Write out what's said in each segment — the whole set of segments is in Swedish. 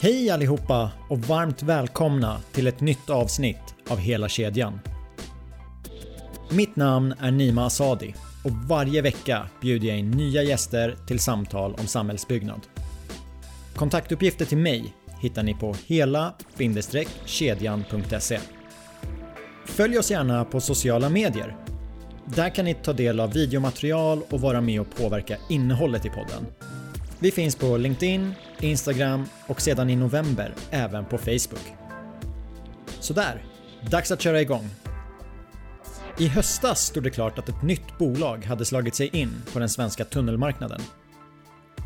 Hej allihopa och varmt välkomna till ett nytt avsnitt av Hela kedjan. Mitt namn är Nima Asadi och varje vecka bjuder jag in nya gäster till samtal om samhällsbyggnad. Kontaktuppgifter till mig hittar ni på hela-kedjan.se. Följ oss gärna på sociala medier. Där kan ni ta del av videomaterial och vara med och påverka innehållet i podden. Vi finns på LinkedIn, Instagram och sedan i november även på Facebook. Sådär, dags att köra igång. I höstas stod det klart att ett nytt bolag hade slagit sig in på den svenska tunnelmarknaden.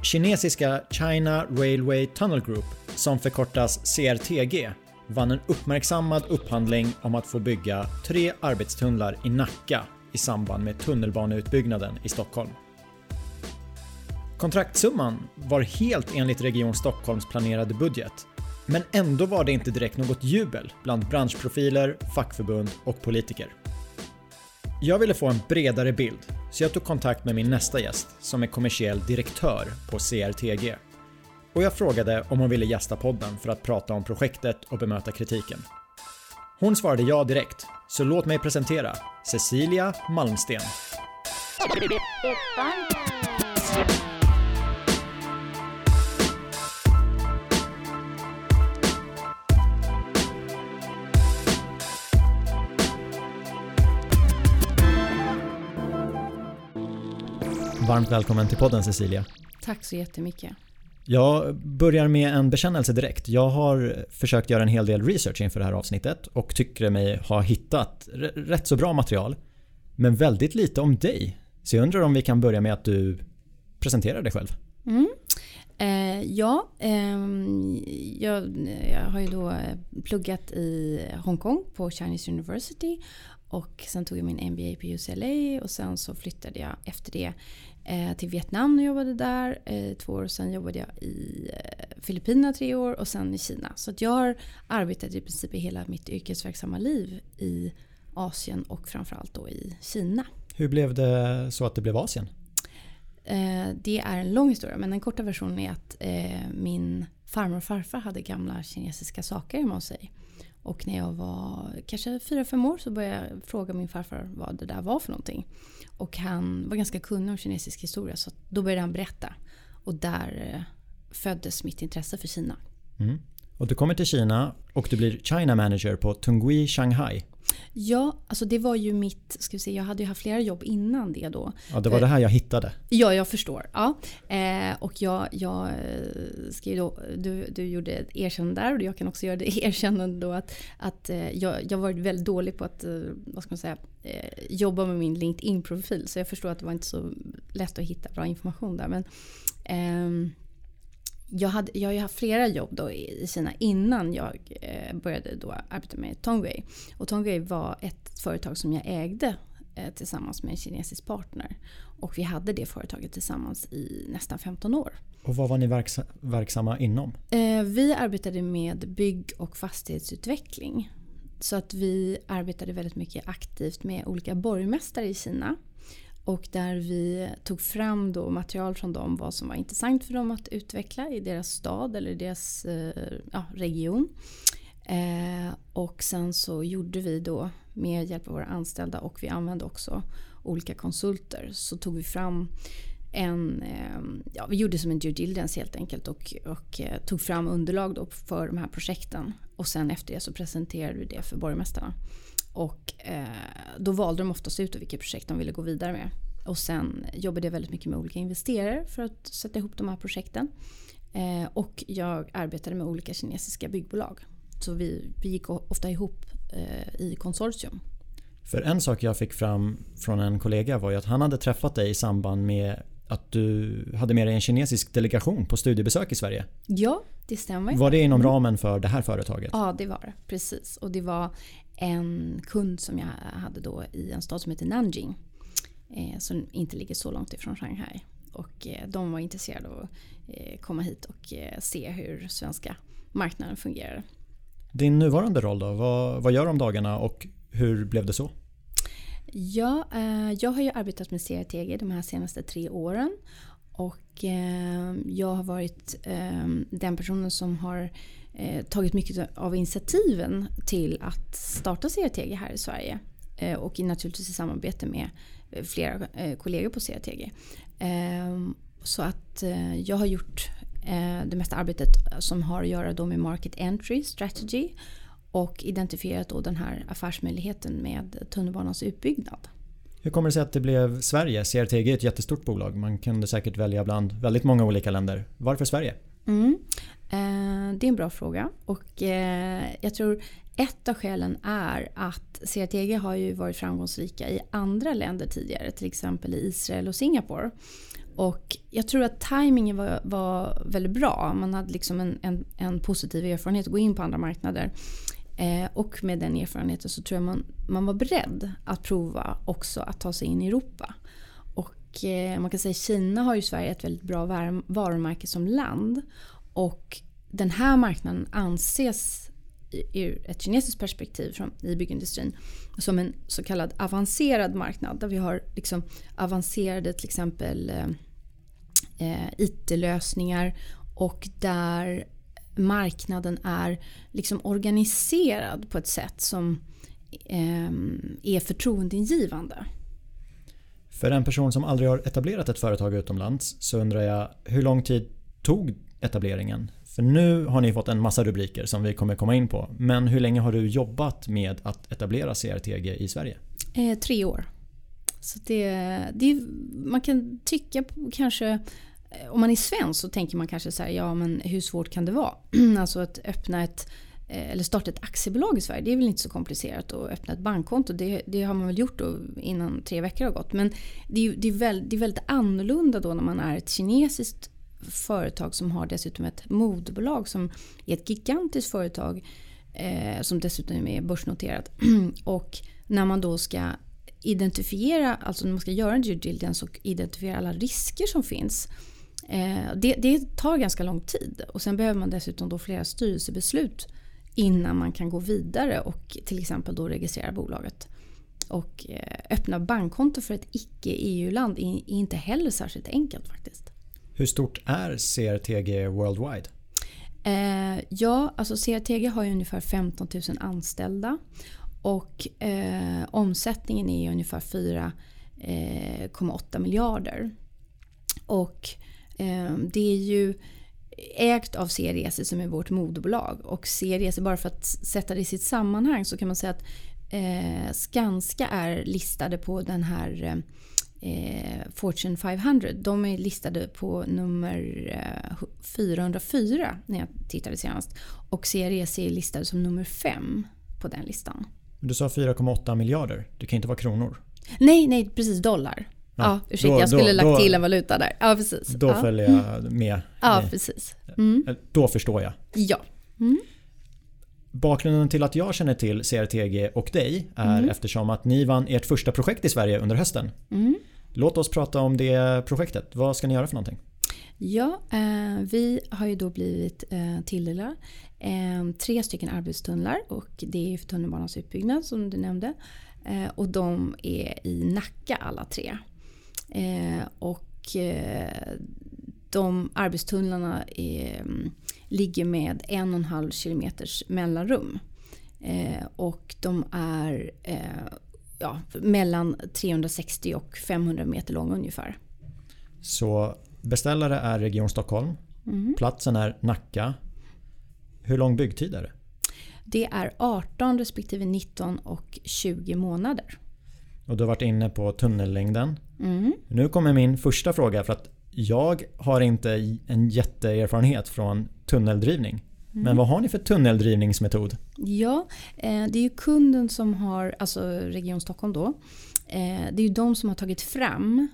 Kinesiska China Railway Tunnel Group, som förkortas CRTG, vann en uppmärksammad upphandling om att få bygga tre arbetstunnlar i Nacka i samband med tunnelbaneutbyggnaden i Stockholm. Kontraktsumman var helt enligt Region Stockholms planerade budget, men ändå var det inte direkt något jubel bland branschprofiler, fackförbund och politiker. Jag ville få en bredare bild, så jag tog kontakt med min nästa gäst som är kommersiell direktör på CRTG. Och jag frågade om hon ville gästa podden för att prata om projektet och bemöta kritiken. Hon svarade ja direkt, så låt mig presentera Cecilia Malmsten. Varmt välkommen till podden Cecilia. Tack så jättemycket. Jag börjar med en bekännelse direkt. Jag har försökt göra en hel del research inför det här avsnittet och tycker mig ha hittat rätt så bra material. Men väldigt lite om dig. Så jag undrar om vi kan börja med att du presenterar dig själv. Mm. Eh, ja, eh, jag, jag, har ju då pluggat i Hongkong på Chinese University och sen tog jag min MBA på UCLA och sen så flyttade jag efter det eh, till Vietnam och jobbade där eh, två år. Sen jobbade jag i eh, Filippinerna tre år och sen i Kina. Så jag har arbetat i princip i hela mitt yrkesverksamma liv i Asien och framförallt då i Kina. Hur blev det så att det blev Asien? Eh, det är en lång historia men den korta versionen är att eh, min farmor och farfar hade gamla kinesiska saker hemma hos sig. Och när jag var kanske 4-5 år så började jag fråga min farfar vad det där var för någonting. Och han var ganska kunnig om kinesisk historia så då började han berätta. Och där eh, föddes mitt intresse för Kina. Mm. Och du kommer till Kina och du blir China manager på Tungui Shanghai. Ja, alltså det var ju mitt... Ska vi se, jag hade ju haft flera jobb innan det då. Ja, det var det här jag hittade. Ja, jag förstår. Ja. Eh, och jag, jag eh, ska då, du, du gjorde ett erkännande där och jag kan också göra det erkännande då att, att eh, jag, jag varit väldigt dålig på att eh, vad ska man säga, eh, jobba med min LinkedIn-profil. Så jag förstår att det var inte så lätt att hitta bra information där. Men, ehm, jag, hade, jag har ju haft flera jobb då i Kina innan jag eh, började då arbeta med Tongwei. Och Tongwei var ett företag som jag ägde eh, tillsammans med en kinesisk partner. Och vi hade det företaget tillsammans i nästan 15 år. Och vad var ni verksamma inom? Eh, vi arbetade med bygg och fastighetsutveckling. Så att vi arbetade väldigt mycket aktivt med olika borgmästare i Kina och där vi tog fram då material från dem vad som var intressant för dem att utveckla i deras stad eller deras eh, ja, region. Eh, och sen så gjorde vi då med hjälp av våra anställda och vi använde också olika konsulter så tog vi fram en, eh, ja, vi gjorde som en due diligence helt enkelt och, och eh, tog fram underlag då för de här projekten. Och sen efter det så presenterade vi det för borgmästarna. Och eh, då valde de oftast ut vilket projekt de ville gå vidare med. Och sen jobbade jag väldigt mycket med olika investerare för att sätta ihop de här projekten. Eh, och jag arbetade med olika kinesiska byggbolag. Så vi, vi gick ofta ihop eh, i konsortium. För en sak jag fick fram från en kollega var ju att han hade träffat dig i samband med att du hade med dig en kinesisk delegation på studiebesök i Sverige. Ja, det stämmer. Var det inom mm. ramen för det här företaget? Ja, det var det. Precis. Och det var en kund som jag hade då i en stad som heter Nanjing. Eh, som inte ligger så långt ifrån Shanghai. Och eh, de var intresserade av att eh, komma hit och eh, se hur svenska marknaden fungerar. Din nuvarande roll då? Vad, vad gör du om dagarna och hur blev det så? Ja, eh, jag har ju arbetat med CRTG de här senaste tre åren. och eh, jag har varit eh, den personen som har tagit mycket av initiativen till att starta CRTG här i Sverige. Och naturligtvis i samarbete med flera kollegor på CRTG. Ehm, så att jag har gjort det mesta arbetet som har att göra då med market entry strategy och identifierat då den här affärsmöjligheten med tunnelbanans utbyggnad. Hur kommer det sig att det blev Sverige? CRTG är ett jättestort bolag. Man kunde säkert välja bland väldigt många olika länder. Varför Sverige? Mm. Eh, det är en bra fråga. Och eh, jag tror ett av skälen är att CRTG har ju varit framgångsrika i andra länder tidigare. Till exempel i Israel och Singapore. Och jag tror att tajmingen var, var väldigt bra. Man hade liksom en, en, en positiv erfarenhet att gå in på andra marknader. Eh, och med den erfarenheten så tror jag man, man var beredd att prova också att ta sig in i Europa. Och eh, man kan säga Kina har ju Sverige ett väldigt bra varumärke som land. Och den här marknaden anses ur ett kinesiskt perspektiv från, i byggindustrin som en så kallad avancerad marknad där vi har liksom avancerade till exempel eh, eh IT-lösningar och där marknaden är liksom organiserad på ett sätt som eh, är förtroendeingivande. För en person som aldrig har etablerat ett företag utomlands så undrar jag hur lång tid tog etableringen? För nu har ni fått en massa rubriker som vi kommer komma in på. Men hur länge har du jobbat med att etablera CRTG i Sverige? Eh, tre år. Så det, det, man kan tycka kanske Eh, om man är svensk så tänker man kanske så här, ja men hur svårt kan det vara? alltså att öppna ett eh, eller starta ett aktiebolag i Sverige, det är väl inte så komplicerat att öppna ett bankkonto. Det, det har man väl gjort då innan tre veckor har gått. Men det är, det, är väl, det är väldigt annorlunda då när man är ett kinesiskt företag som har dessutom ett moderbolag som är ett gigantiskt företag eh, som dessutom är börsnoterat. och när man då ska identifiera, alltså när man ska göra en due diligence och identifiera alla risker som finns Eh, det, det, tar ganska lång tid och sen behöver man dessutom då flera styrelsebeslut innan man kan gå vidare och till exempel då registrera bolaget. Och eh, öppna bankkonto för ett icke-EU-land är inte heller särskilt enkelt faktiskt. Hur stort är CRTG Worldwide? Eh, ja, alltså CRTG har ju ungefär 15 000 anställda och eh, omsättningen är ungefär 4,8 miljarder. Och det är ju ägt av C-Resor som är vårt moderbolag. Och C-Resor, bara för att sätta det i sitt sammanhang så kan man säga att eh, Skanska är listade på den här eh, Fortune 500. De är listade på nummer eh, 404 när jag tittade senast. Och CREC är listade som nummer 5 på den listan. Du sa 4,8 miljarder. Det kan inte vara kronor? Nej, nej precis dollar. Ja, ursäkta, då, jag skulle då, lagt till en valuta där. Ja, precis. Då ja. följer jag med. Ja, precis. Mm. Då förstår jag. Ja. Mm. Bakgrunden till att jag känner till CRTG och dig är mm. eftersom att ni vann ert första projekt i Sverige under hösten. Mm. Låt oss prata om det projektet. Vad ska ni göra för någonting? Ja, eh, vi har ju då blivit eh, tilldelade eh, tre stycken arbetstunnlar och det är för tunnelbanans utbyggnad som du nämnde. Eh, och de är i Nacka alla tre. Eh, och eh, de arbetstunnlarna är, mm, ligger med en och en halv kilometers mellanrum. Eh, och de är eh, ja, mellan 360 och 500 meter långa ungefär. Så beställare är Region Stockholm. Mm. Platsen är Nacka. Hur lång byggtid är det? Det är 18 respektive 19 och 20 månader. Och du har varit inne på tunnellängden. Mm. Nu kommer min första fråga för att jag har inte en jätteerfarenhet från tunneldrivning. Mm. Men vad har ni för tunneldrivningsmetod? Ja, eh, det är ju kunden som har, alltså Region Stockholm då. Eh, det är ju de som har tagit fram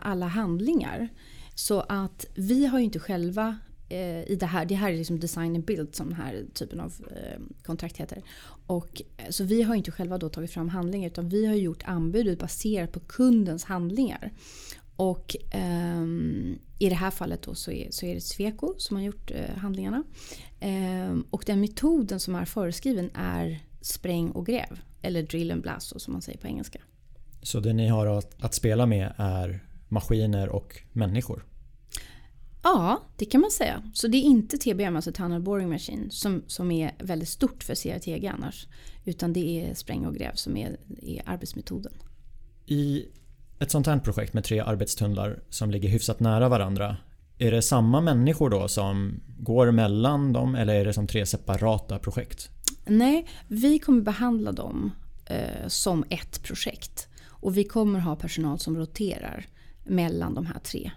alla handlingar. Så att vi har ju inte själva eh, i det här, det här är liksom design and build som den här typen av eh, kontrakt heter. Och, eh, så vi har inte själva då tagit fram handlingar utan vi har gjort anbudet baserat på kundens handlingar. Och um, i det här fallet då så är, så är det Sweco som har gjort uh, handlingarna. Um, och den metoden som är föreskriven är spräng och gräv. Eller drill and blast då, som man säger på engelska. Så det ni har att, att spela med är maskiner och människor? Ja, det kan man säga. Så det är inte TBM, alltså Tunnel Boring Machine, som, som är väldigt stort för CRTG annars. Utan det är spräng och gräv som är, är arbetsmetoden. I ett sånt här projekt med tre arbetstunnlar som ligger hyfsat nära varandra. Är det samma människor då som går mellan dem eller är det som tre separata projekt? Nej, vi kommer behandla dem eh, som ett projekt. Och vi kommer ha personal som roterar mellan de här tre.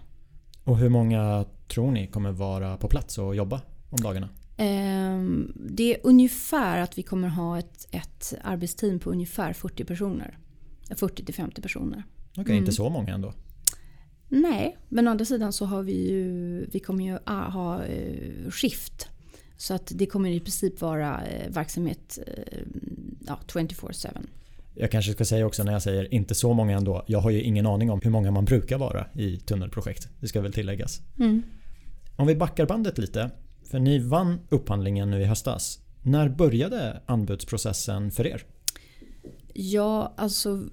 Och hur många tror ni kommer vara på plats och jobba om dagarna? Eh, det är ungefär att vi kommer ha ett, ett arbetsteam på ungefär 40 personer. 40 50 personer. Okej, okay, mm. inte så många ändå. Nej, men å andra sidan så har vi ju, vi kommer ju ha uh, skift. Så att det kommer i princip vara uh, verksamhet ja, 24-7. Jag kanske ska säga också när jag säger inte så många ändå. Jag har ju ingen aning om hur många man brukar vara i tunnelprojekt. Det ska väl tilläggas. Mm. Om vi backar bandet lite. För ni vann upphandlingen nu i höstas. När började anbudsprocessen för er? Ja, alltså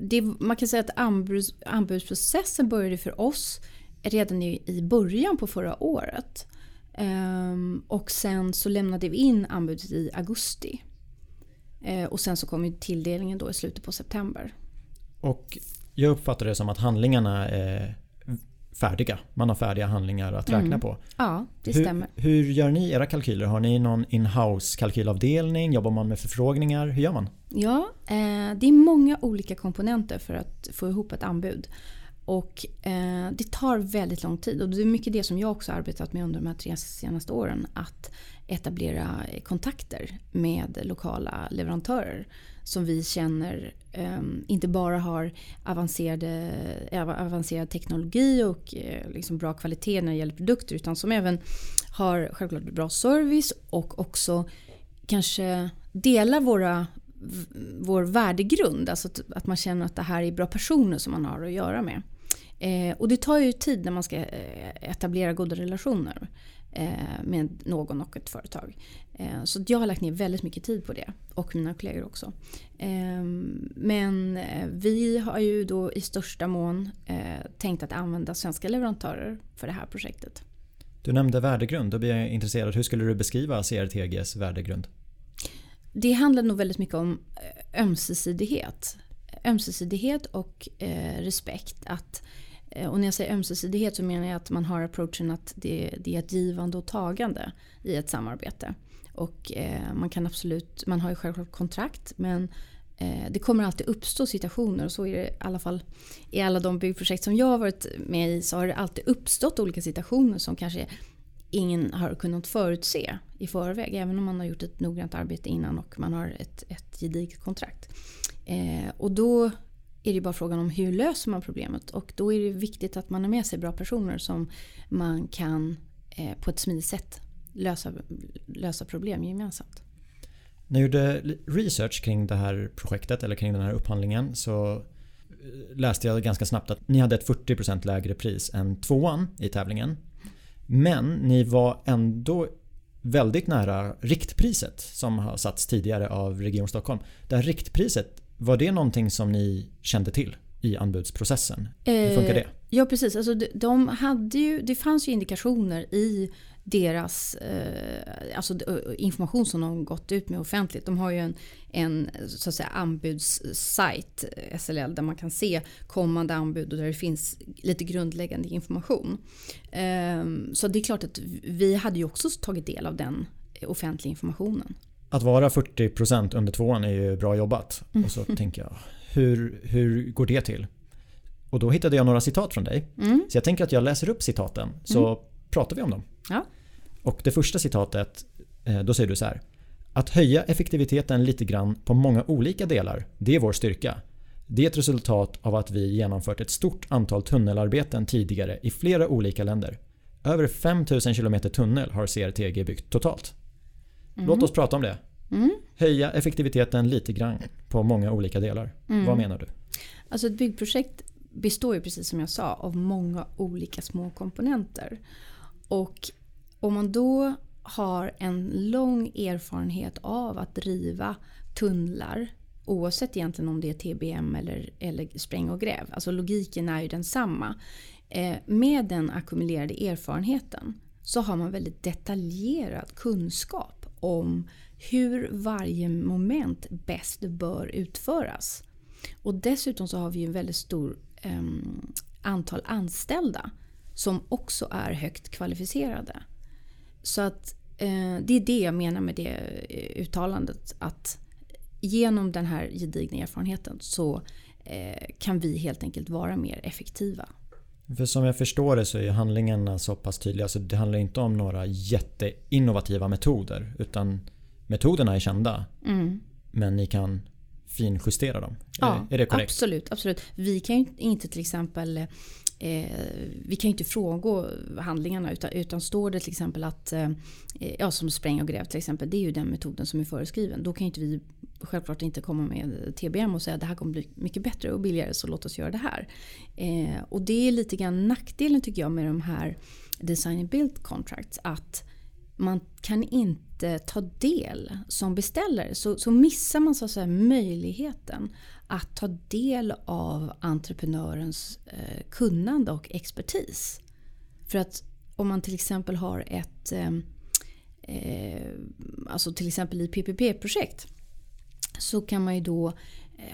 det, man kan säga att anbuds, anbudsprocessen började för oss redan i, i början på förra året. Um, och sen så lämnade vi in anbudet i augusti. Uh, och sen så kom ju tilldelningen då i slutet på september. Och jag uppfattar det som att handlingarna är färdiga. Man har färdiga handlingar att räkna mm. på. Ja, det hur, stämmer. Hur gör ni era kalkyler? Har ni någon in-house kalkylavdelning? Jobbar man med förfrågningar? Hur gör man? Ja, eh, det är många olika komponenter för att få ihop ett anbud. Och eh, det tar väldigt lång tid och det är mycket det som jag också arbetat med under de här tre senaste åren. Att etablera kontakter med lokala leverantörer som vi känner um, inte bara har avancerade, avancerad teknologi och uh, liksom bra kvalitet när det gäller produkter utan som även har självklart bra service och också kanske delar våra vår värdegrund. Alltså att, att, man känner att det här är bra personer som man har att göra med. Eh, och det tar ju tid när man ska eh, etablera goda relationer med någon och ett företag. Eh, så jag har lagt ner väldigt mycket tid på det och mina kollegor också. Ehm, men eh, vi har ju då i största mån eh, tänkt att använda svenska leverantörer för det här projektet. Du nämnde värdegrund, då blir jag intresserad. Hur skulle du beskriva CRTGs värdegrund? Det handlar nog väldigt mycket om ömsesidighet. Ömsesidighet och respekt. Att Eh, och när jag säger ömsesidighet så menar jag att man har approachen att det, det är ett givande och tagande i ett samarbete. Och eh, man kan absolut, man har ju självklart kontrakt men eh, det kommer alltid uppstå situationer och så är det i alla fall i alla de byggprojekt som jag har varit med i så har det alltid uppstått olika situationer som kanske ingen har kunnat förutse i förväg. Även om man har gjort ett noggrant arbete innan och man har ett, ett gediget kontrakt. Eh, och då är det bara frågan om hur löser man problemet och då är det viktigt att man har med sig bra personer som man kan eh, på ett smidigt sätt lösa, lösa problem gemensamt. När jag gjorde research kring det här projektet eller kring den här upphandlingen så eh, läste jag ganska snabbt att ni hade ett 40% lägre pris än tvåan i tävlingen. Men ni var ändå väldigt nära riktpriset som har satts tidigare av Region Stockholm. Det här riktpriset, var det någonting som ni kände till i anbudsprocessen? Hur funkar det? Eh, ja precis, alltså de hade ju, det fanns ju indikationer i deras eh, alltså information som de gått ut med offentligt. De har ju en, en så att säga, anbudssajt, SLL, där man kan se kommande anbud och där det finns lite grundläggande information. Eh, så det är klart att vi hade ju också tagit del av den offentliga informationen. Att vara 40% under tvåan är ju bra jobbat. Mm. Och så tänker jag, hur, hur går det till? Och då hittade jag några citat från dig. Mm. Så jag tänker att jag läser upp citaten så mm. pratar vi om dem. Ja. Och det första citatet, eh, då säger du så här. Att höja effektiviteten lite grann på många olika delar, det är vår styrka. Det är ett resultat av att vi genomfört ett stort antal tunnelarbeten tidigare i flera olika länder. Över 5000 km tunnel har CRTG byggt totalt. Mm. Låt oss prata om det. Mm. Höja effektiviteten lite grann på många olika delar. Mm. Vad menar du? Alltså ett byggprojekt består ju precis som jag sa av många olika små komponenter. Och om man då har en lång erfarenhet av att driva tunnlar oavsett egentligen om det är TBM eller, eller spräng och gräv. Alltså logiken är ju densamma. Eh, med den ackumulerade erfarenheten så har man väldigt detaljerad kunskap om hur varje moment bäst bör utföras. Och dessutom så har vi ju en väldigt stor eh, antal anställda som också är högt kvalificerade. Så att eh, det är det jag menar med det eh, uttalandet. Att genom den här gedigna erfarenheten så eh, kan vi helt enkelt vara mer effektiva. För som jag förstår det så är handlingarna så pass tydliga. Alltså det handlar inte om några jätteinnovativa metoder. Utan metoderna är kända. Mm. Men ni kan finjustera dem. Ja, är det korrekt? Absolut, absolut. Vi kan ju inte till exempel eh, vi kan ju inte fråga handlingarna utan, utan står det till exempel att, eh, ja som spräng och gräv till exempel, det är ju den metoden som är föreskriven. Då kan ju inte vi självklart inte komma med TBM och säga att det här kommer bli mycket bättre och billigare så låt oss göra det här. Eh, och det är lite grann nackdelen tycker jag med de här design build contracts. Att man kan inte ta del som beställare så, så missar man så att säga möjligheten att ta del av entreprenörens eh, kunnande och expertis. För att om man till exempel har ett eh, eh alltså till exempel i PPP-projekt så kan man ju då eh,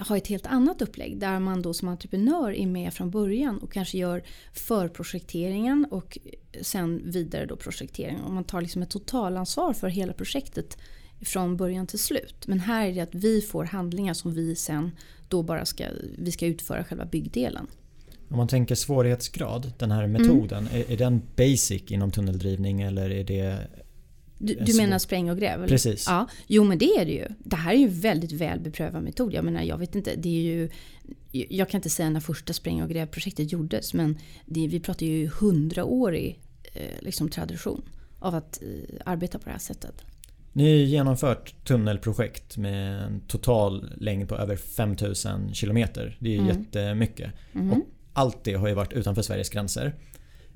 ha ett helt annat upplägg där man då som entreprenör är med från början och kanske gör förprojekteringen och sen vidare då projekteringen. Och man tar liksom ett totalansvar för hela projektet från början till slut. Men här är det att vi får handlingar som vi sen då bara ska, vi ska utföra själva byggdelen. Om man tänker svårighetsgrad, den här metoden, mm. är, är den basic inom tunneldrivning eller är det du, du menar spräng och gräv? Precis. Ja, jo men det är det ju. Det här är ju väldigt väl beprövad metod. Jag menar, jag vet inte, det är ju... Jag kan inte säga när första spräng och grävprojektet gjordes men det, vi pratar ju hundraårig eh, liksom, tradition av att eh, arbeta på det här sättet. Ni har genomfört tunnelprojekt med en total längd på över 5000 kilometer. Det är mm. jättemycket. Mm. Och allt det har ju varit utanför Sveriges gränser.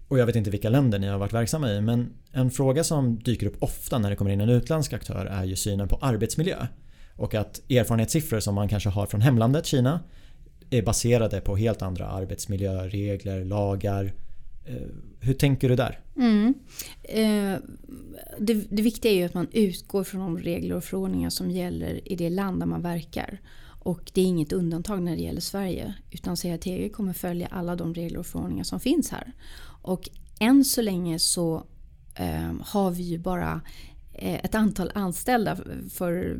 Och jag vet inte vilka länder ni har varit verksamma i men en fråga som dyker upp ofta när det kommer in en utländsk aktör är ju synen på arbetsmiljö. Och att erfarenhetssiffror som man kanske har från hemlandet Kina är baserade på helt andra arbetsmiljöregler, lagar. Eh, hur tänker du där? Mm. Eh, det, det viktiga är ju att man utgår från de regler och förordningar som gäller i det land där man verkar. Och det är inget undantag när det gäller Sverige. Utan CRTG kommer följa alla de regler och förordningar som finns här. Och än så länge så eh, har vi ju bara eh, ett antal anställda. För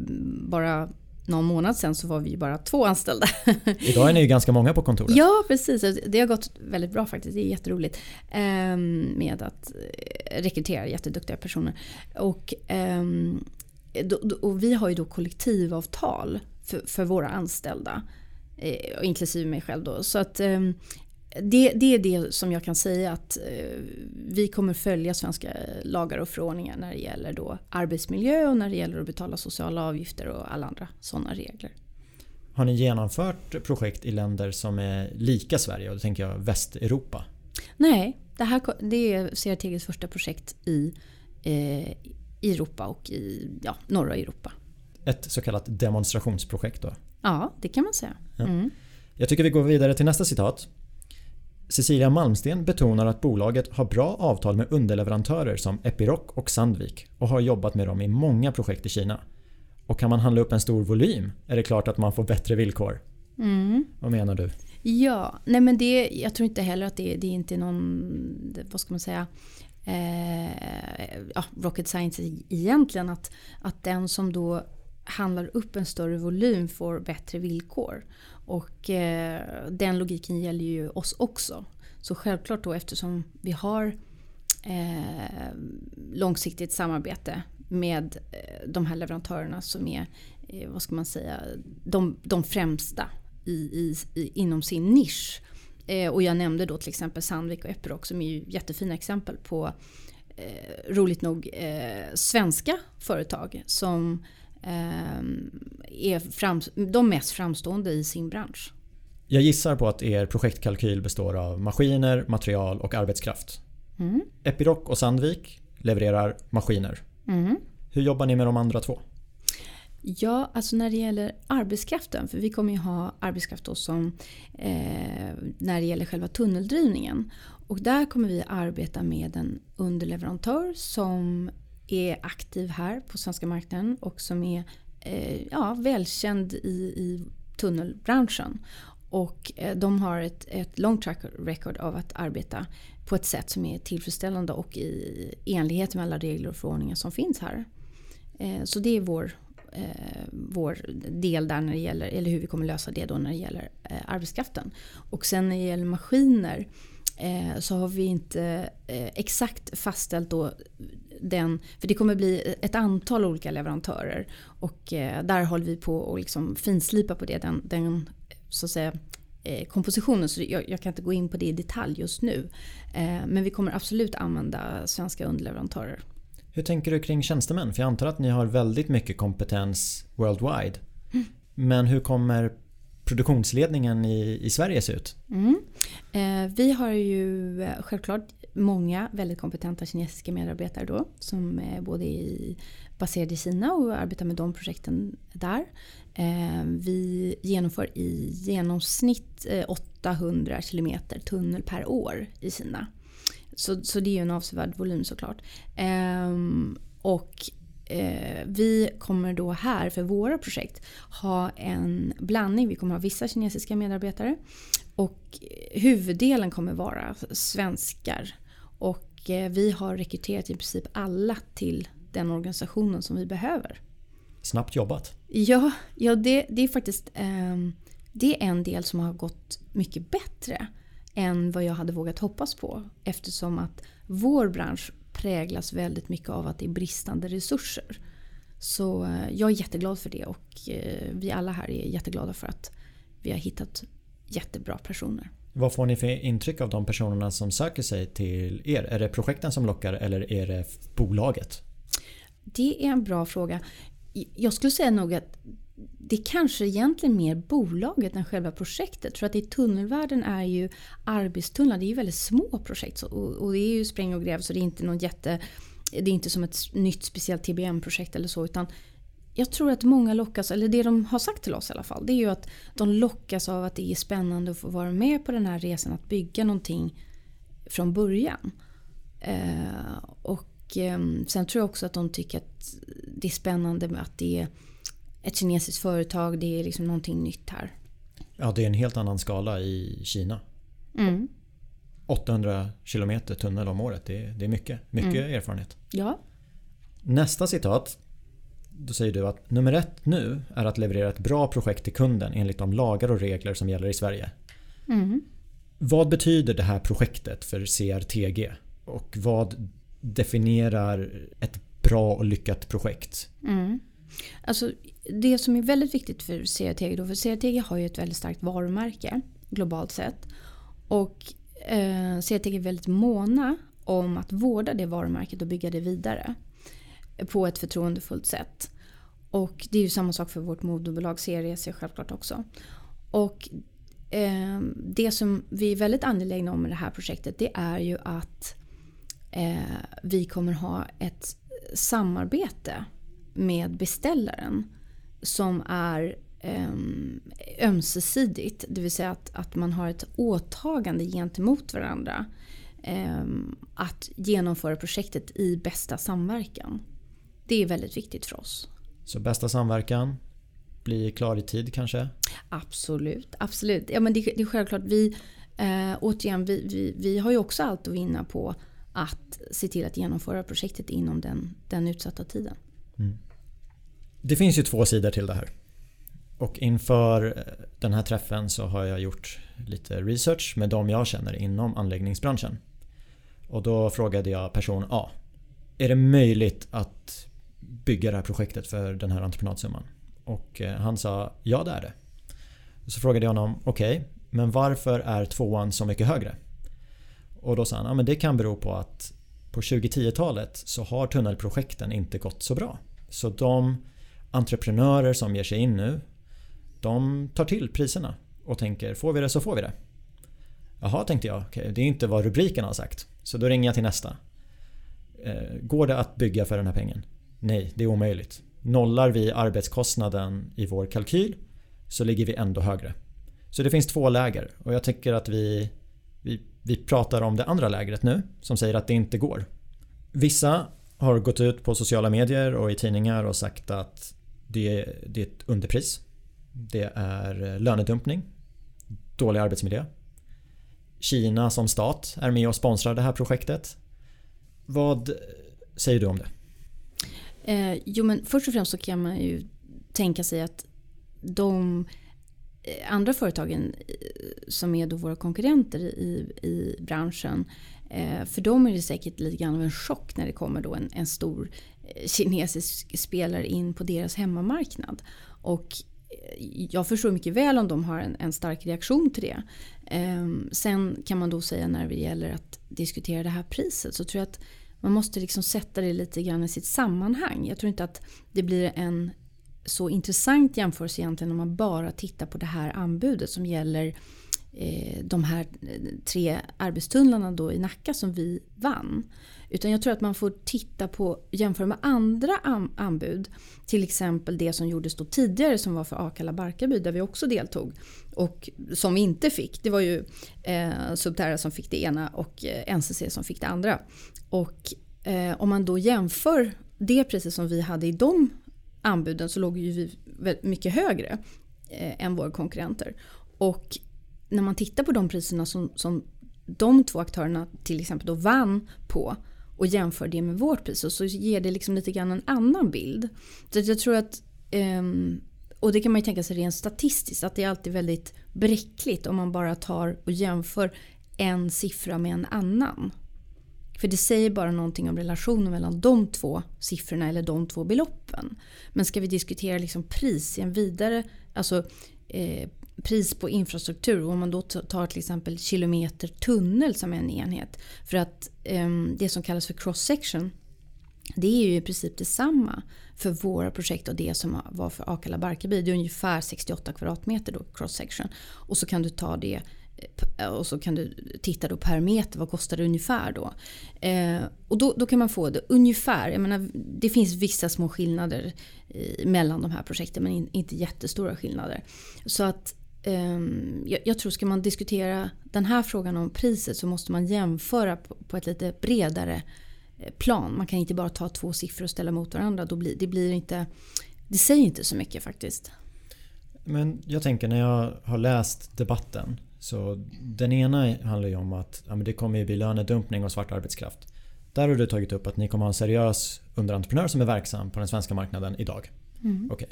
bara någon månad sen så var vi ju bara två anställda. Idag är ni ju ganska många på kontoret. Ja precis, det har gått väldigt bra faktiskt. Det är jätteroligt eh, med att eh, rekrytera jätteduktiga personer. Och, ehm, och vi har ju då kollektivavtal för, för våra anställda. Eh, inklusive mig själv då. Så att ehm, det, det, är det som jag kan säga att eh, vi kommer följa svenska lagar och förordningar när det gäller då arbetsmiljö och när det gäller att betala sociala avgifter och alla andra sådana regler. Har ni genomfört projekt i länder som är lika Sverige? Och då tänker jag Västeuropa. Nej, det, här, det är CRTGs första projekt i, eh, Europa och i ja, norra Europa. Ett så kallat demonstrationsprojekt då? Ja, det kan man säga. Mm. Ja. Jag tycker vi går vidare till nästa citat. Cecilia Malmsten betonar att bolaget har bra avtal med underleverantörer som Epiroc och Sandvik och har jobbat med dem i många projekt i Kina. Och kan man handla upp en stor volym är det klart att man får bättre villkor. Mm. Vad menar du? Ja, nej men det, jag tror inte heller att det, det är inte någon, vad ska man säga, eh, ja, rocket science egentligen. Att, att den som då handlar upp en större volym får bättre villkor. Och eh, den logiken gäller ju oss också. Så självklart då eftersom vi har eh, långsiktigt samarbete med eh, de här leverantörerna som är, eh, vad ska man säga, de, de främsta i, i, i, inom sin nisch. Eh, och jag nämnde då till exempel Sandvik och Epiroc som är ju jättefina exempel på eh, roligt nog eh, svenska företag som är fram, de mest framstående i sin bransch. Jag gissar på att er projektkalkyl består av maskiner, material och arbetskraft. Mm. Epiroc och Sandvik levererar maskiner. Mm. Hur jobbar ni med de andra två? Ja, alltså när det gäller arbetskraften, för vi kommer ju ha arbetskraft som eh, när det gäller själva tunneldrivningen. Och där kommer vi arbeta med en underleverantör som är aktiv här på svenska marknaden och som är eh, ja, välkänd i, i tunnelbranschen. Och eh, de har ett, ett långt track record av att arbeta på ett sätt som är tillfredsställande och i enlighet med alla regler och förordningar som finns här. Eh, så det är vår, eh, vår del där när det gäller, eller hur vi kommer lösa det då när det gäller eh, arbetskraften. Och sen när det gäller maskiner så har vi inte exakt fastställt då den, för det kommer bli ett antal olika leverantörer och där håller vi på att liksom finslipa på det. Den, den så att säga, eh, kompositionen så jag, jag, kan inte gå in på det i detalj just nu. Eh, men vi kommer absolut använda svenska underleverantörer. Hur tänker du kring tjänstemän? För jag antar att ni har väldigt mycket kompetens worldwide. Mm. Men hur kommer produktionsledningen i, i Sverige ser ut? Mm. Eh, vi har ju eh, självklart många väldigt kompetenta kinesiska medarbetare då som är både i, baserade i Kina och arbetar med de projekten där. Eh, vi genomför i genomsnitt eh, 800 km tunnel per år i Kina. Så, så det är ju en avsevärd volym såklart. Ehm, och vi kommer då här för våra projekt ha en blandning. Vi kommer ha vissa kinesiska medarbetare och huvuddelen kommer vara svenskar. Och eh, vi har rekryterat i princip alla till den organisationen som vi behöver. Snabbt jobbat. Ja, ja det, det är faktiskt eh, det är en del som har gått mycket bättre än vad jag hade vågat hoppas på. Eftersom att vår bransch präglas väldigt mycket av att det är bristande resurser. Så eh, jag är jätteglad för det och eh, vi alla här är jätteglada för att vi har hittat jättebra personer. Vad får ni för intryck av de personerna som söker sig till er? Är det projekten som lockar eller är det bolaget? Det är en bra fråga. Jag skulle säga nog att det kanske egentligen mer bolaget än själva projektet. För att i tunnelvärlden är ju arbetstunnlar, det är ju väldigt små projekt. Och, det är ju spräng och gräv så det är inte någon jätte... Det är inte som ett nytt speciellt TBM-projekt eller så. Utan jag tror att många lockas, eller det de har sagt till oss i alla fall. Det är ju att de lockas av att det är spännande att få vara med på den här resan. Att bygga någonting från början. Eh, och eh, sen tror jag också att de tycker att det är spännande med att det är ett kinesiskt företag. Det är liksom någonting nytt här. Ja, det är en helt annan skala i Kina. Mm. 800 kilometer tunnel om året. Det är, det är mycket. Mycket mm. erfarenhet. Ja. Nästa citat. Då säger du att nummer ett nu är att leverera ett bra projekt till kunden enligt de lagar och regler som gäller i Sverige. Mm. Vad betyder det här projektet för CRTG? Och vad definierar ett bra och lyckat projekt? Mm. Alltså, det som är väldigt viktigt för CRTG då, för CRTG har ju ett väldigt starkt varumärke globalt sett. Och eh, CRTG är väldigt måna om att vårda det varumärket och bygga det vidare. På ett förtroendefullt sätt. Och det är ju samma sak för vårt moderbolag CREC självklart också. Och eh, det som vi är väldigt angelägna om med det här projektet det är ju att eh, vi kommer ha ett samarbete med beställaren som är um, ömsesidigt. Det vill säga att, att man har ett åtagande gentemot varandra. Um, att genomföra projektet i bästa samverkan. Det är väldigt viktigt för oss. Så bästa samverkan, bli klar i tid kanske? Absolut. absolut. Ja, men det, det är självklart. Vi, eh, återigen, vi, vi, vi har ju också allt att vinna på att se till att genomföra projektet inom den, den utsatta tiden. Mm. Det finns ju två sidor till det här. Och inför eh, den här träffen så har jag gjort lite research med de jag känner inom anläggningsbranschen. Och då frågade jag person A. Är det möjligt att bygga det här projektet för den här entreprenadsumman? Och eh, han sa ja det är det. Så frågade jag honom okej, okay, men varför är tvåan så mycket högre? Och då sa han ja, men det kan bero på att på 2010-talet så har tunnelprojekten inte gått så bra. Så de entreprenörer som ger sig in nu de tar till priserna och tänker får vi det så får vi det. Jaha tänkte jag, okay, det är inte vad rubriken har sagt. Så då ringer jag till nästa. Eh, går det att bygga för den här pengen? Nej, det är omöjligt. Nollar vi arbetskostnaden i vår kalkyl så ligger vi ändå högre. Så det finns två läger och jag tycker att vi Vi, vi pratar om det andra lägret nu som säger att det inte går. Vissa har gått ut på sociala medier och i tidningar och sagt att det, det är ett underpris. Det är eh, lönedumpning. Dålig arbetsmiljö. Kina som stat är med och sponsrar det här projektet. Vad säger du om det? Eh, jo men först och främst så kan man ju tänka sig att de eh, andra företagen eh, som är då våra konkurrenter i, i branschen. Eh, för dem är det säkert lite grann av en chock när det kommer då en, en stor Eh, kinesisk spelare in på deras hemmamarknad. Och eh, jag förstår mycket väl om de har en, en stark reaktion till det. Ehm, sen kan man då säga när det gäller att diskutera det här priset så tror jag att man måste liksom sätta det lite grann i sitt sammanhang. Jag tror inte att det blir en så intressant jämförelse egentligen om man bara tittar på det här anbudet som gäller Eh, de här eh, tre arbetstunnlarna då i Nacka som vi vann. Utan jag tror att man får titta på, jämföra med andra anbud. Till exempel det som gjordes då tidigare som var för Akalla Barkarby där vi också deltog. Och som vi inte fick. Det var ju eh, Subterra som fick det ena och eh, NCC som fick det andra. Och eh, om man då jämför det priset som vi hade i de anbuden så låg ju vi mycket högre eh, än våra konkurrenter. Och när man tittar på de priserna som, som de två aktörerna till exempel då vann på och jämför det med vårt pris så ger det liksom lite grann en annan bild. Så jag tror att, ehm, och det kan man ju tänka sig rent statistiskt, att det är alltid väldigt bräckligt om man bara tar och jämför en siffra med en annan. För det säger bara någonting om relationen mellan de två siffrorna eller de två beloppen. Men ska vi diskutera liksom pris i en vidare, alltså eh, pris på infrastruktur. Om man då tar till exempel kilometer tunnel som en enhet. För att eh, det som kallas för cross section det är ju i princip detsamma för våra projekt och det som var för Akalla Barkarby. Det är ungefär 68 kvadratmeter då cross section. Och så kan du ta det eh, eh, och så kan du titta då per meter, vad kostar det ungefär då? Eh, och då, då kan man få det ungefär, jag menar, det finns vissa små skillnader i, mellan de här projekten men in, inte jättestora skillnader. Så att jag, tror ska man diskutera den här frågan om priset så måste man jämföra på, ett lite bredare eh, plan. Man kan inte bara ta två siffror och ställa mot varandra. Då blir, det, blir inte, det säger inte så mycket faktiskt. Men jag tänker när jag har läst debatten så den ena handlar ju om att ja, det kommer ju bli lönedumpning och svart arbetskraft. Där har du tagit upp att ni kommer ha en seriös underentreprenör som är verksam på den svenska marknaden idag. Mm. Okay.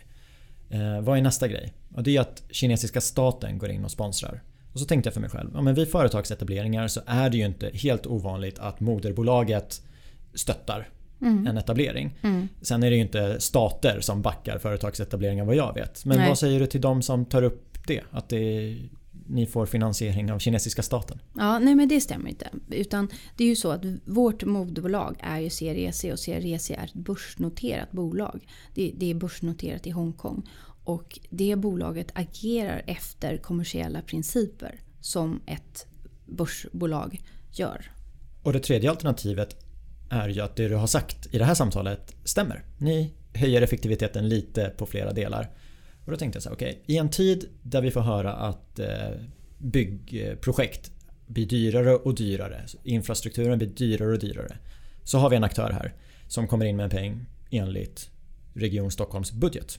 Eh, vad är nästa grej? Och det är att kinesiska staten går in och sponsrar. Och så tänkte jag för mig själv, ja, men vid företagsetableringar så är det ju inte helt ovanligt att moderbolaget stöttar mm. en etablering. Mm. Sen är det ju inte stater som backar företagsetableringar vad jag vet. Men Nej. vad säger du till de som tar upp det? Att det ni får finansiering av kinesiska staten? Ja, nej men det stämmer inte. Utan det är ju så att vårt moderbolag är ju CREC och CREC är ett börsnoterat bolag. Det, det är börsnoterat i Hongkong. Och det bolaget agerar efter kommersiella principer som ett börsbolag gör. Och det tredje alternativet är ju att det du har sagt i det här samtalet stämmer. Ni höjer effektiviteten lite på flera delar. Och då tänkte jag så här, okej, okay, i en tid där vi får höra att eh, byggprojekt blir dyrare och dyrare, infrastrukturen blir dyrare och dyrare. Så har vi en aktör här som kommer in med en peng enligt Region Stockholms budget.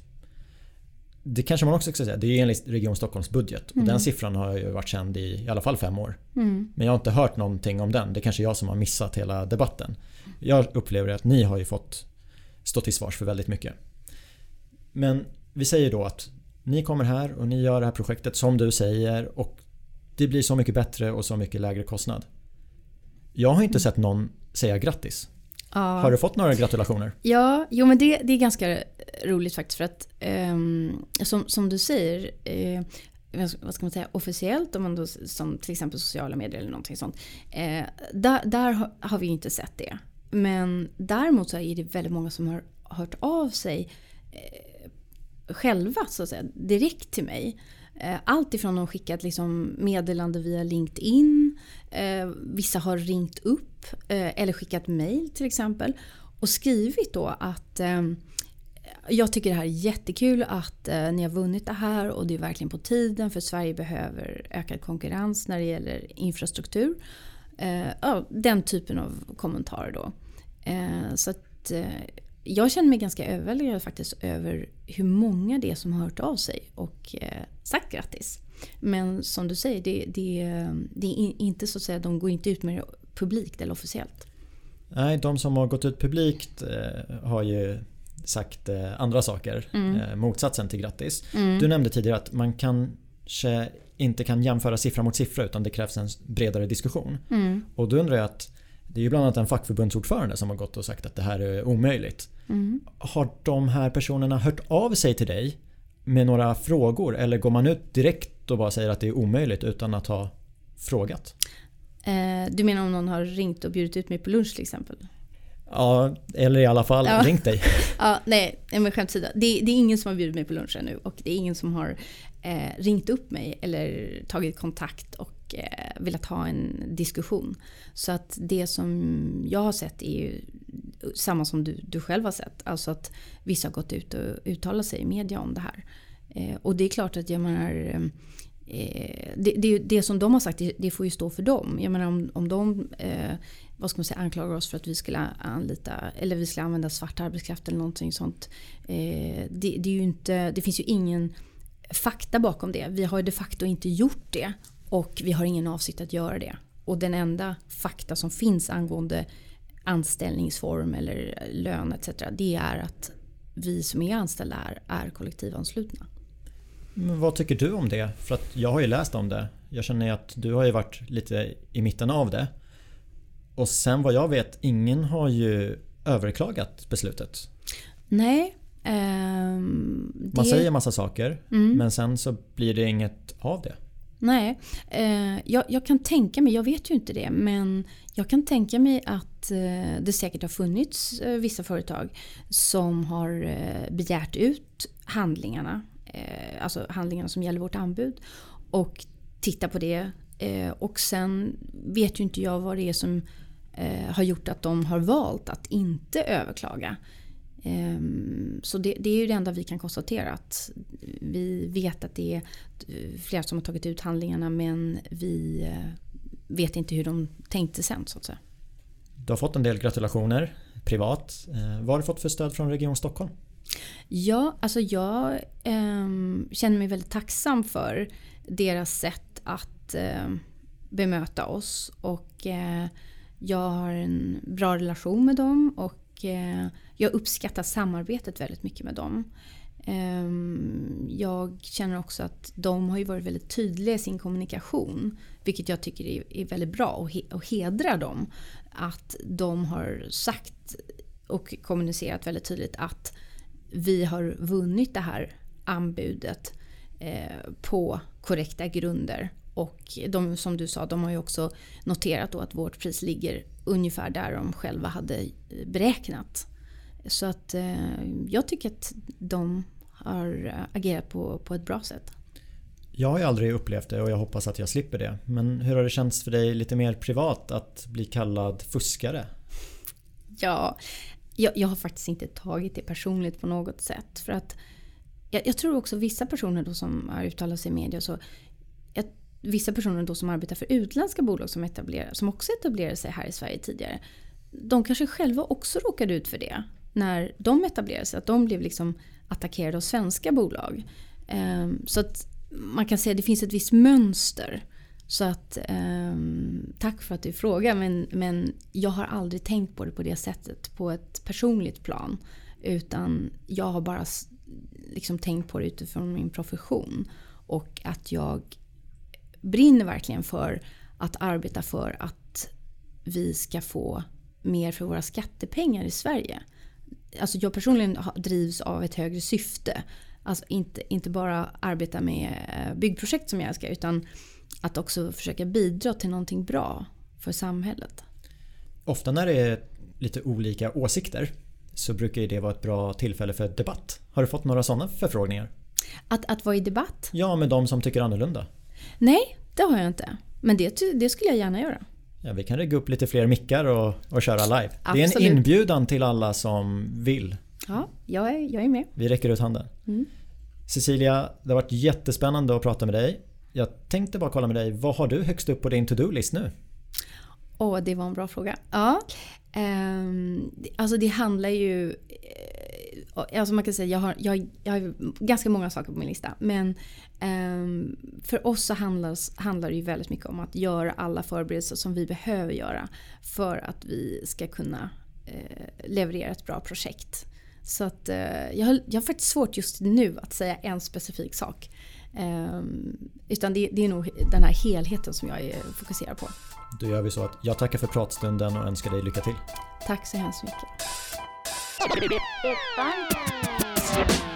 Det kanske man också ska säga, det är enligt Region Stockholms budget. Och mm. den siffran har ju varit känd i i alla fall fem år. Mm. Men jag har inte hört någonting om den. Det är kanske jag som har missat hela debatten. Jag upplever att ni har ju fått stå till svars för väldigt mycket. Men vi säger då att ni kommer här och ni gör det här projektet som du säger och det blir så mycket bättre och så mycket lägre kostnad. Jag har inte sett någon säga grattis. Ja. Har du fått några gratulationer? Ja, jo men det, det är ganska roligt faktiskt för att um, som, som du säger uh, vad ska man säga, officiellt, om man då, som till exempel sociala medier eller någonting sånt. Eh, där, där har vi inte sett det. Men däremot så är det väldigt många som har hört av sig eh, själva så att säga, direkt till mig. Eh, allt ifrån att skickat liksom meddelande via LinkedIn, eh, vissa har ringt upp eh, eller skickat mail till exempel och skrivit då att eh, jag tycker det här är jättekul att eh, ni har vunnit det här och det är verkligen på tiden för Sverige behöver ökad konkurrens när det gäller infrastruktur. Eh, ja, den typen av kommentarer då. Eh, så att, eh, jag känner mig ganska överväldigad faktiskt över hur många det är som har hört av sig och eh, sagt grattis. Men som du säger, det, det, det är inte så att säga, de går inte ut med det publikt eller officiellt. Nej, de som har gått ut publikt eh, har ju sagt eh, andra saker. Mm. Motsatsen till grattis. Mm. Du nämnde tidigare att man kanske inte kan jämföra siffra mot siffra utan det krävs en bredare diskussion. Mm. Och då undrar jag att det är ju bland annat en fackförbundsordförande som har gått och sagt att det här är omöjligt. Mm. Har de här personerna hört av sig till dig med några frågor eller går man ut direkt och bara säger att det är omöjligt utan att ha frågat? Eh, du menar om någon har ringt och bjudit ut mig på lunch till exempel? Ja, eller i alla fall ja. ringt dig. ja, nej, men skämt åsido. Det, det, är ingen som har bjudit mig på lunch ännu och det är ingen som har eh, ringt upp mig eller tagit kontakt och och eh, velat ha en diskussion. Så att det som jag har sett är ju samma som du, du själv har sett. Alltså att vissa har gått ut och uttalat sig i media om det här. Eh, och det är klart att jag menar Eh, eh det, det, det, som de har sagt det, det, får ju stå för dem. Jag menar om, om de eh, vad ska man säga, anklagar oss för att vi skulle anlita eller vi skulle använda svart arbetskraft eller någonting sånt. Eh, det, det, är ju inte, det finns ju ingen fakta bakom det. Vi har ju de facto inte gjort det och vi har ingen avsikt att göra det. Och den enda fakta som finns angående anställningsform eller lön etc. Det är att vi som är anställda här är kollektivanslutna. Men vad tycker du om det? För att jag har ju läst om det. Jag känner att du har ju varit lite i mitten av det. Och sen vad jag vet, ingen har ju överklagat beslutet. Nej. Um, det... Man säger massa saker mm. men sen så blir det inget av det. Nej, eh, jag, jag, kan tänka mig, jag vet ju inte det, men jag kan tänka mig att eh, det säkert har funnits eh, vissa företag som har eh, begärt ut handlingarna eh, alltså handlingarna som gäller vårt anbud. Och tittat på det. Eh, och sen vet ju inte jag vad det är som eh, har gjort att de har valt att inte överklaga. Ehm, så det, det, är ju det enda vi kan konstatera. att Vi vet att det är flera som har tagit ut handlingarna men vi eh, vet inte hur de tänkte sen så att säga. Du har fått en del gratulationer privat. Eh, vad har du fått för stöd från Region Stockholm? Ja, alltså jag eh, känner mig väldigt tacksam för deras sätt att eh, bemöta oss. Och eh, jag har en bra relation med dem och eh, jag uppskattar samarbetet väldigt mycket med dem. Ehm, jag känner också att de har varit väldigt tydliga i sin kommunikation. Vilket jag tycker är väldigt bra och hedrar dem. Att de har sagt och kommunicerat väldigt tydligt att vi har vunnit det här anbudet eh, på korrekta grunder. Och de, som du sa, de har ju också noterat då att vårt pris ligger ungefär där de själva hade beräknat. Så att eh, jag tycker att de har agerat på, på ett bra sätt. Jag har ju aldrig upplevt det och jag hoppas att jag slipper det. Men hur har det känts för dig lite mer privat att bli kallad fuskare? Ja, jag, jag, har faktiskt inte tagit det personligt på något sätt. För att jag, jag tror också vissa personer då som har uttalat sig i media så jag, Vissa personer då som arbetar för utländska bolag som, etablerar, som också etablerade sig här i Sverige tidigare. De kanske själva också råkade ut för det när de etablerade sig. Att de blev liksom attackerade av svenska bolag. Ehm, så att man kan säga att det finns ett visst mönster. Så att ehm, tack för att du frågar men, men jag har aldrig tänkt på det på det sättet på ett personligt plan. Utan jag har bara liksom tänkt på det utifrån min profession. Och att jag brinner verkligen för att arbeta för att vi ska få mer för våra skattepengar i Sverige. Alltså jag personligen drivs av ett högre syfte. Alltså inte, inte bara arbeta med byggprojekt som jag älskar utan att också försöka bidra till någonting bra för samhället. Ofta när det är lite olika åsikter så brukar det vara ett bra tillfälle för debatt. Har du fått några sådana förfrågningar? Att, att vara i debatt? Ja, med de som tycker annorlunda. Nej, det har jag inte. Men det, det skulle jag gärna göra. Ja, vi kan lägga upp lite fler mickar och, och köra live. Absolut. Det är en inbjudan till alla som vill. Ja, jag är, jag är med. Vi räcker ut handen. Mm. Cecilia, det har varit jättespännande att prata med dig. Jag tänkte bara kolla med dig, vad har du högst upp på din to-do-list nu? Åh, oh, det var en bra fråga. Ja, um, alltså det handlar ju... Alltså man kan säga jag har, jag, jag har ganska många saker på min lista. Men um, för oss så handlar, handlar det ju väldigt mycket om att göra alla förberedelser som vi behöver göra. För att vi ska kunna uh, leverera ett bra projekt. Så att uh, jag, har, jag har faktiskt svårt just nu att säga en specifik sak. Um, utan det, det är nog den här helheten som jag är fokuserad på. Då gör vi så att jag tackar för pratstunden och önskar dig lycka till. Tack så hemskt mycket. Big Bang.